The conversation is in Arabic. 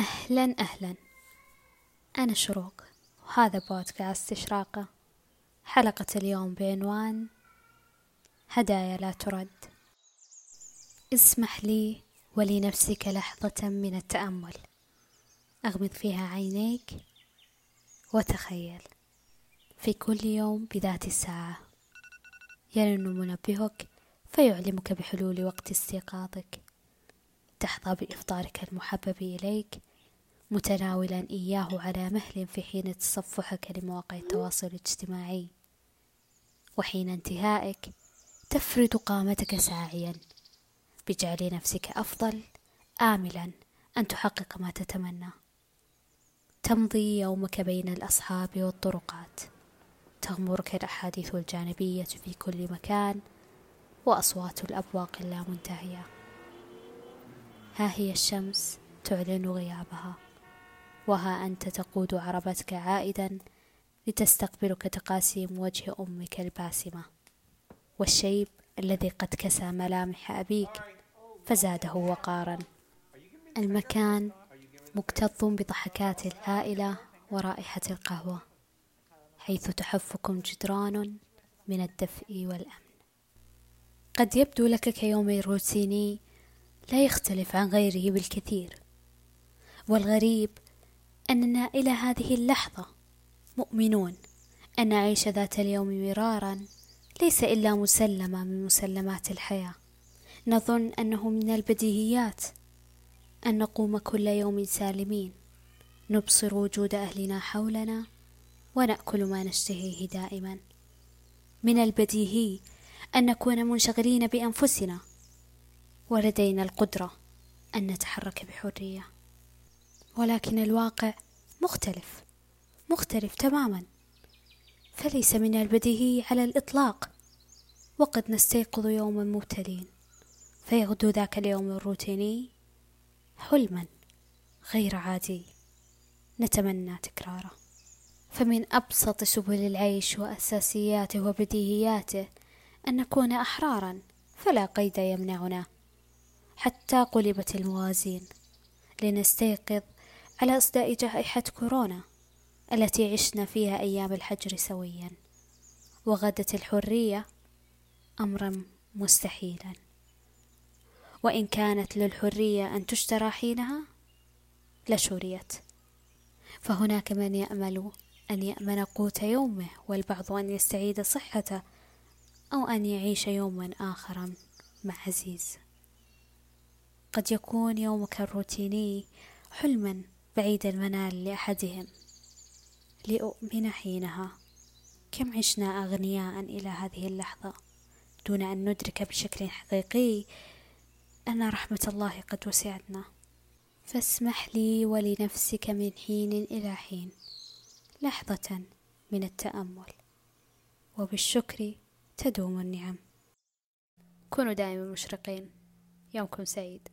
أهلا أهلا. أنا شروق وهذا بودكاست إشراقة. حلقة اليوم بعنوان هدايا لا ترد. اسمح لي ولنفسك لحظة من التأمل. أغمض فيها عينيك وتخيل. في كل يوم بذات الساعة يرن منبهك فيعلمك بحلول وقت استيقاظك. تحظى بإفطارك المحبب إليك متناولا إياه على مهل في حين تصفحك لمواقع التواصل الاجتماعي. وحين انتهائك تفرد قامتك ساعيا. بجعل نفسك أفضل آملا أن تحقق ما تتمنى. تمضي يومك بين الأصحاب والطرقات. تغمرك الأحاديث الجانبية في كل مكان وأصوات الأبواق اللامنتهية. ها هي الشمس تعلن غيابها. وها أنت تقود عربتك عائدا لتستقبلك تقاسيم وجه أمك الباسمة. والشيب الذي قد كسى ملامح أبيك فزاده وقارا. المكان مكتظ بضحكات العائلة ورائحة القهوة حيث تحفكم جدران من الدفء والأمن. قد يبدو لك كيوم روتيني لا يختلف عن غيره بالكثير والغريب أننا إلى هذه اللحظة مؤمنون. أن عيش ذات اليوم مرارا ليس إلا مسلمة من مسلمات الحياة. نظن أنه من البديهيات أن نقوم كل يوم سالمين. نبصر وجود أهلنا حولنا ونأكل ما نشتهيه دائما. من البديهي أن نكون منشغلين بأنفسنا. ولدينا القدرة أن نتحرك بحرية. ولكن الواقع مختلف مختلف تماما. فليس من البديهي على الإطلاق. وقد نستيقظ يوما مبتلين فيغدو ذاك اليوم الروتيني حلما غير عادي. نتمنى تكراره. فمن أبسط سبل العيش وأساسياته وبديهياته أن نكون أحرارا فلا قيد يمنعنا. حتى قلبت الموازين. لنستيقظ على إصداء جائحة كورونا التي عشنا فيها أيام الحجر سويا وغدت الحرية أمرا مستحيلا. وإن كانت للحرية أن تشترى حينها لشريت فهناك من يأمل أن يأمن قوت يومه والبعض أن يستعيد صحته أو أن يعيش يوما آخرا مع عزيز. قد يكون يومك الروتيني حلما بعيد المنال لأحدهم. لأؤمن حينها. كم عشنا أغنياء إلى هذه اللحظة؟ دون أن ندرك بشكل حقيقي أن رحمة الله قد وسعتنا. فاسمح لي ولنفسك من حين إلى حين. لحظة من التأمل. وبالشكر تدوم النعم. كونوا دائما مشرقين. يومكم سعيد.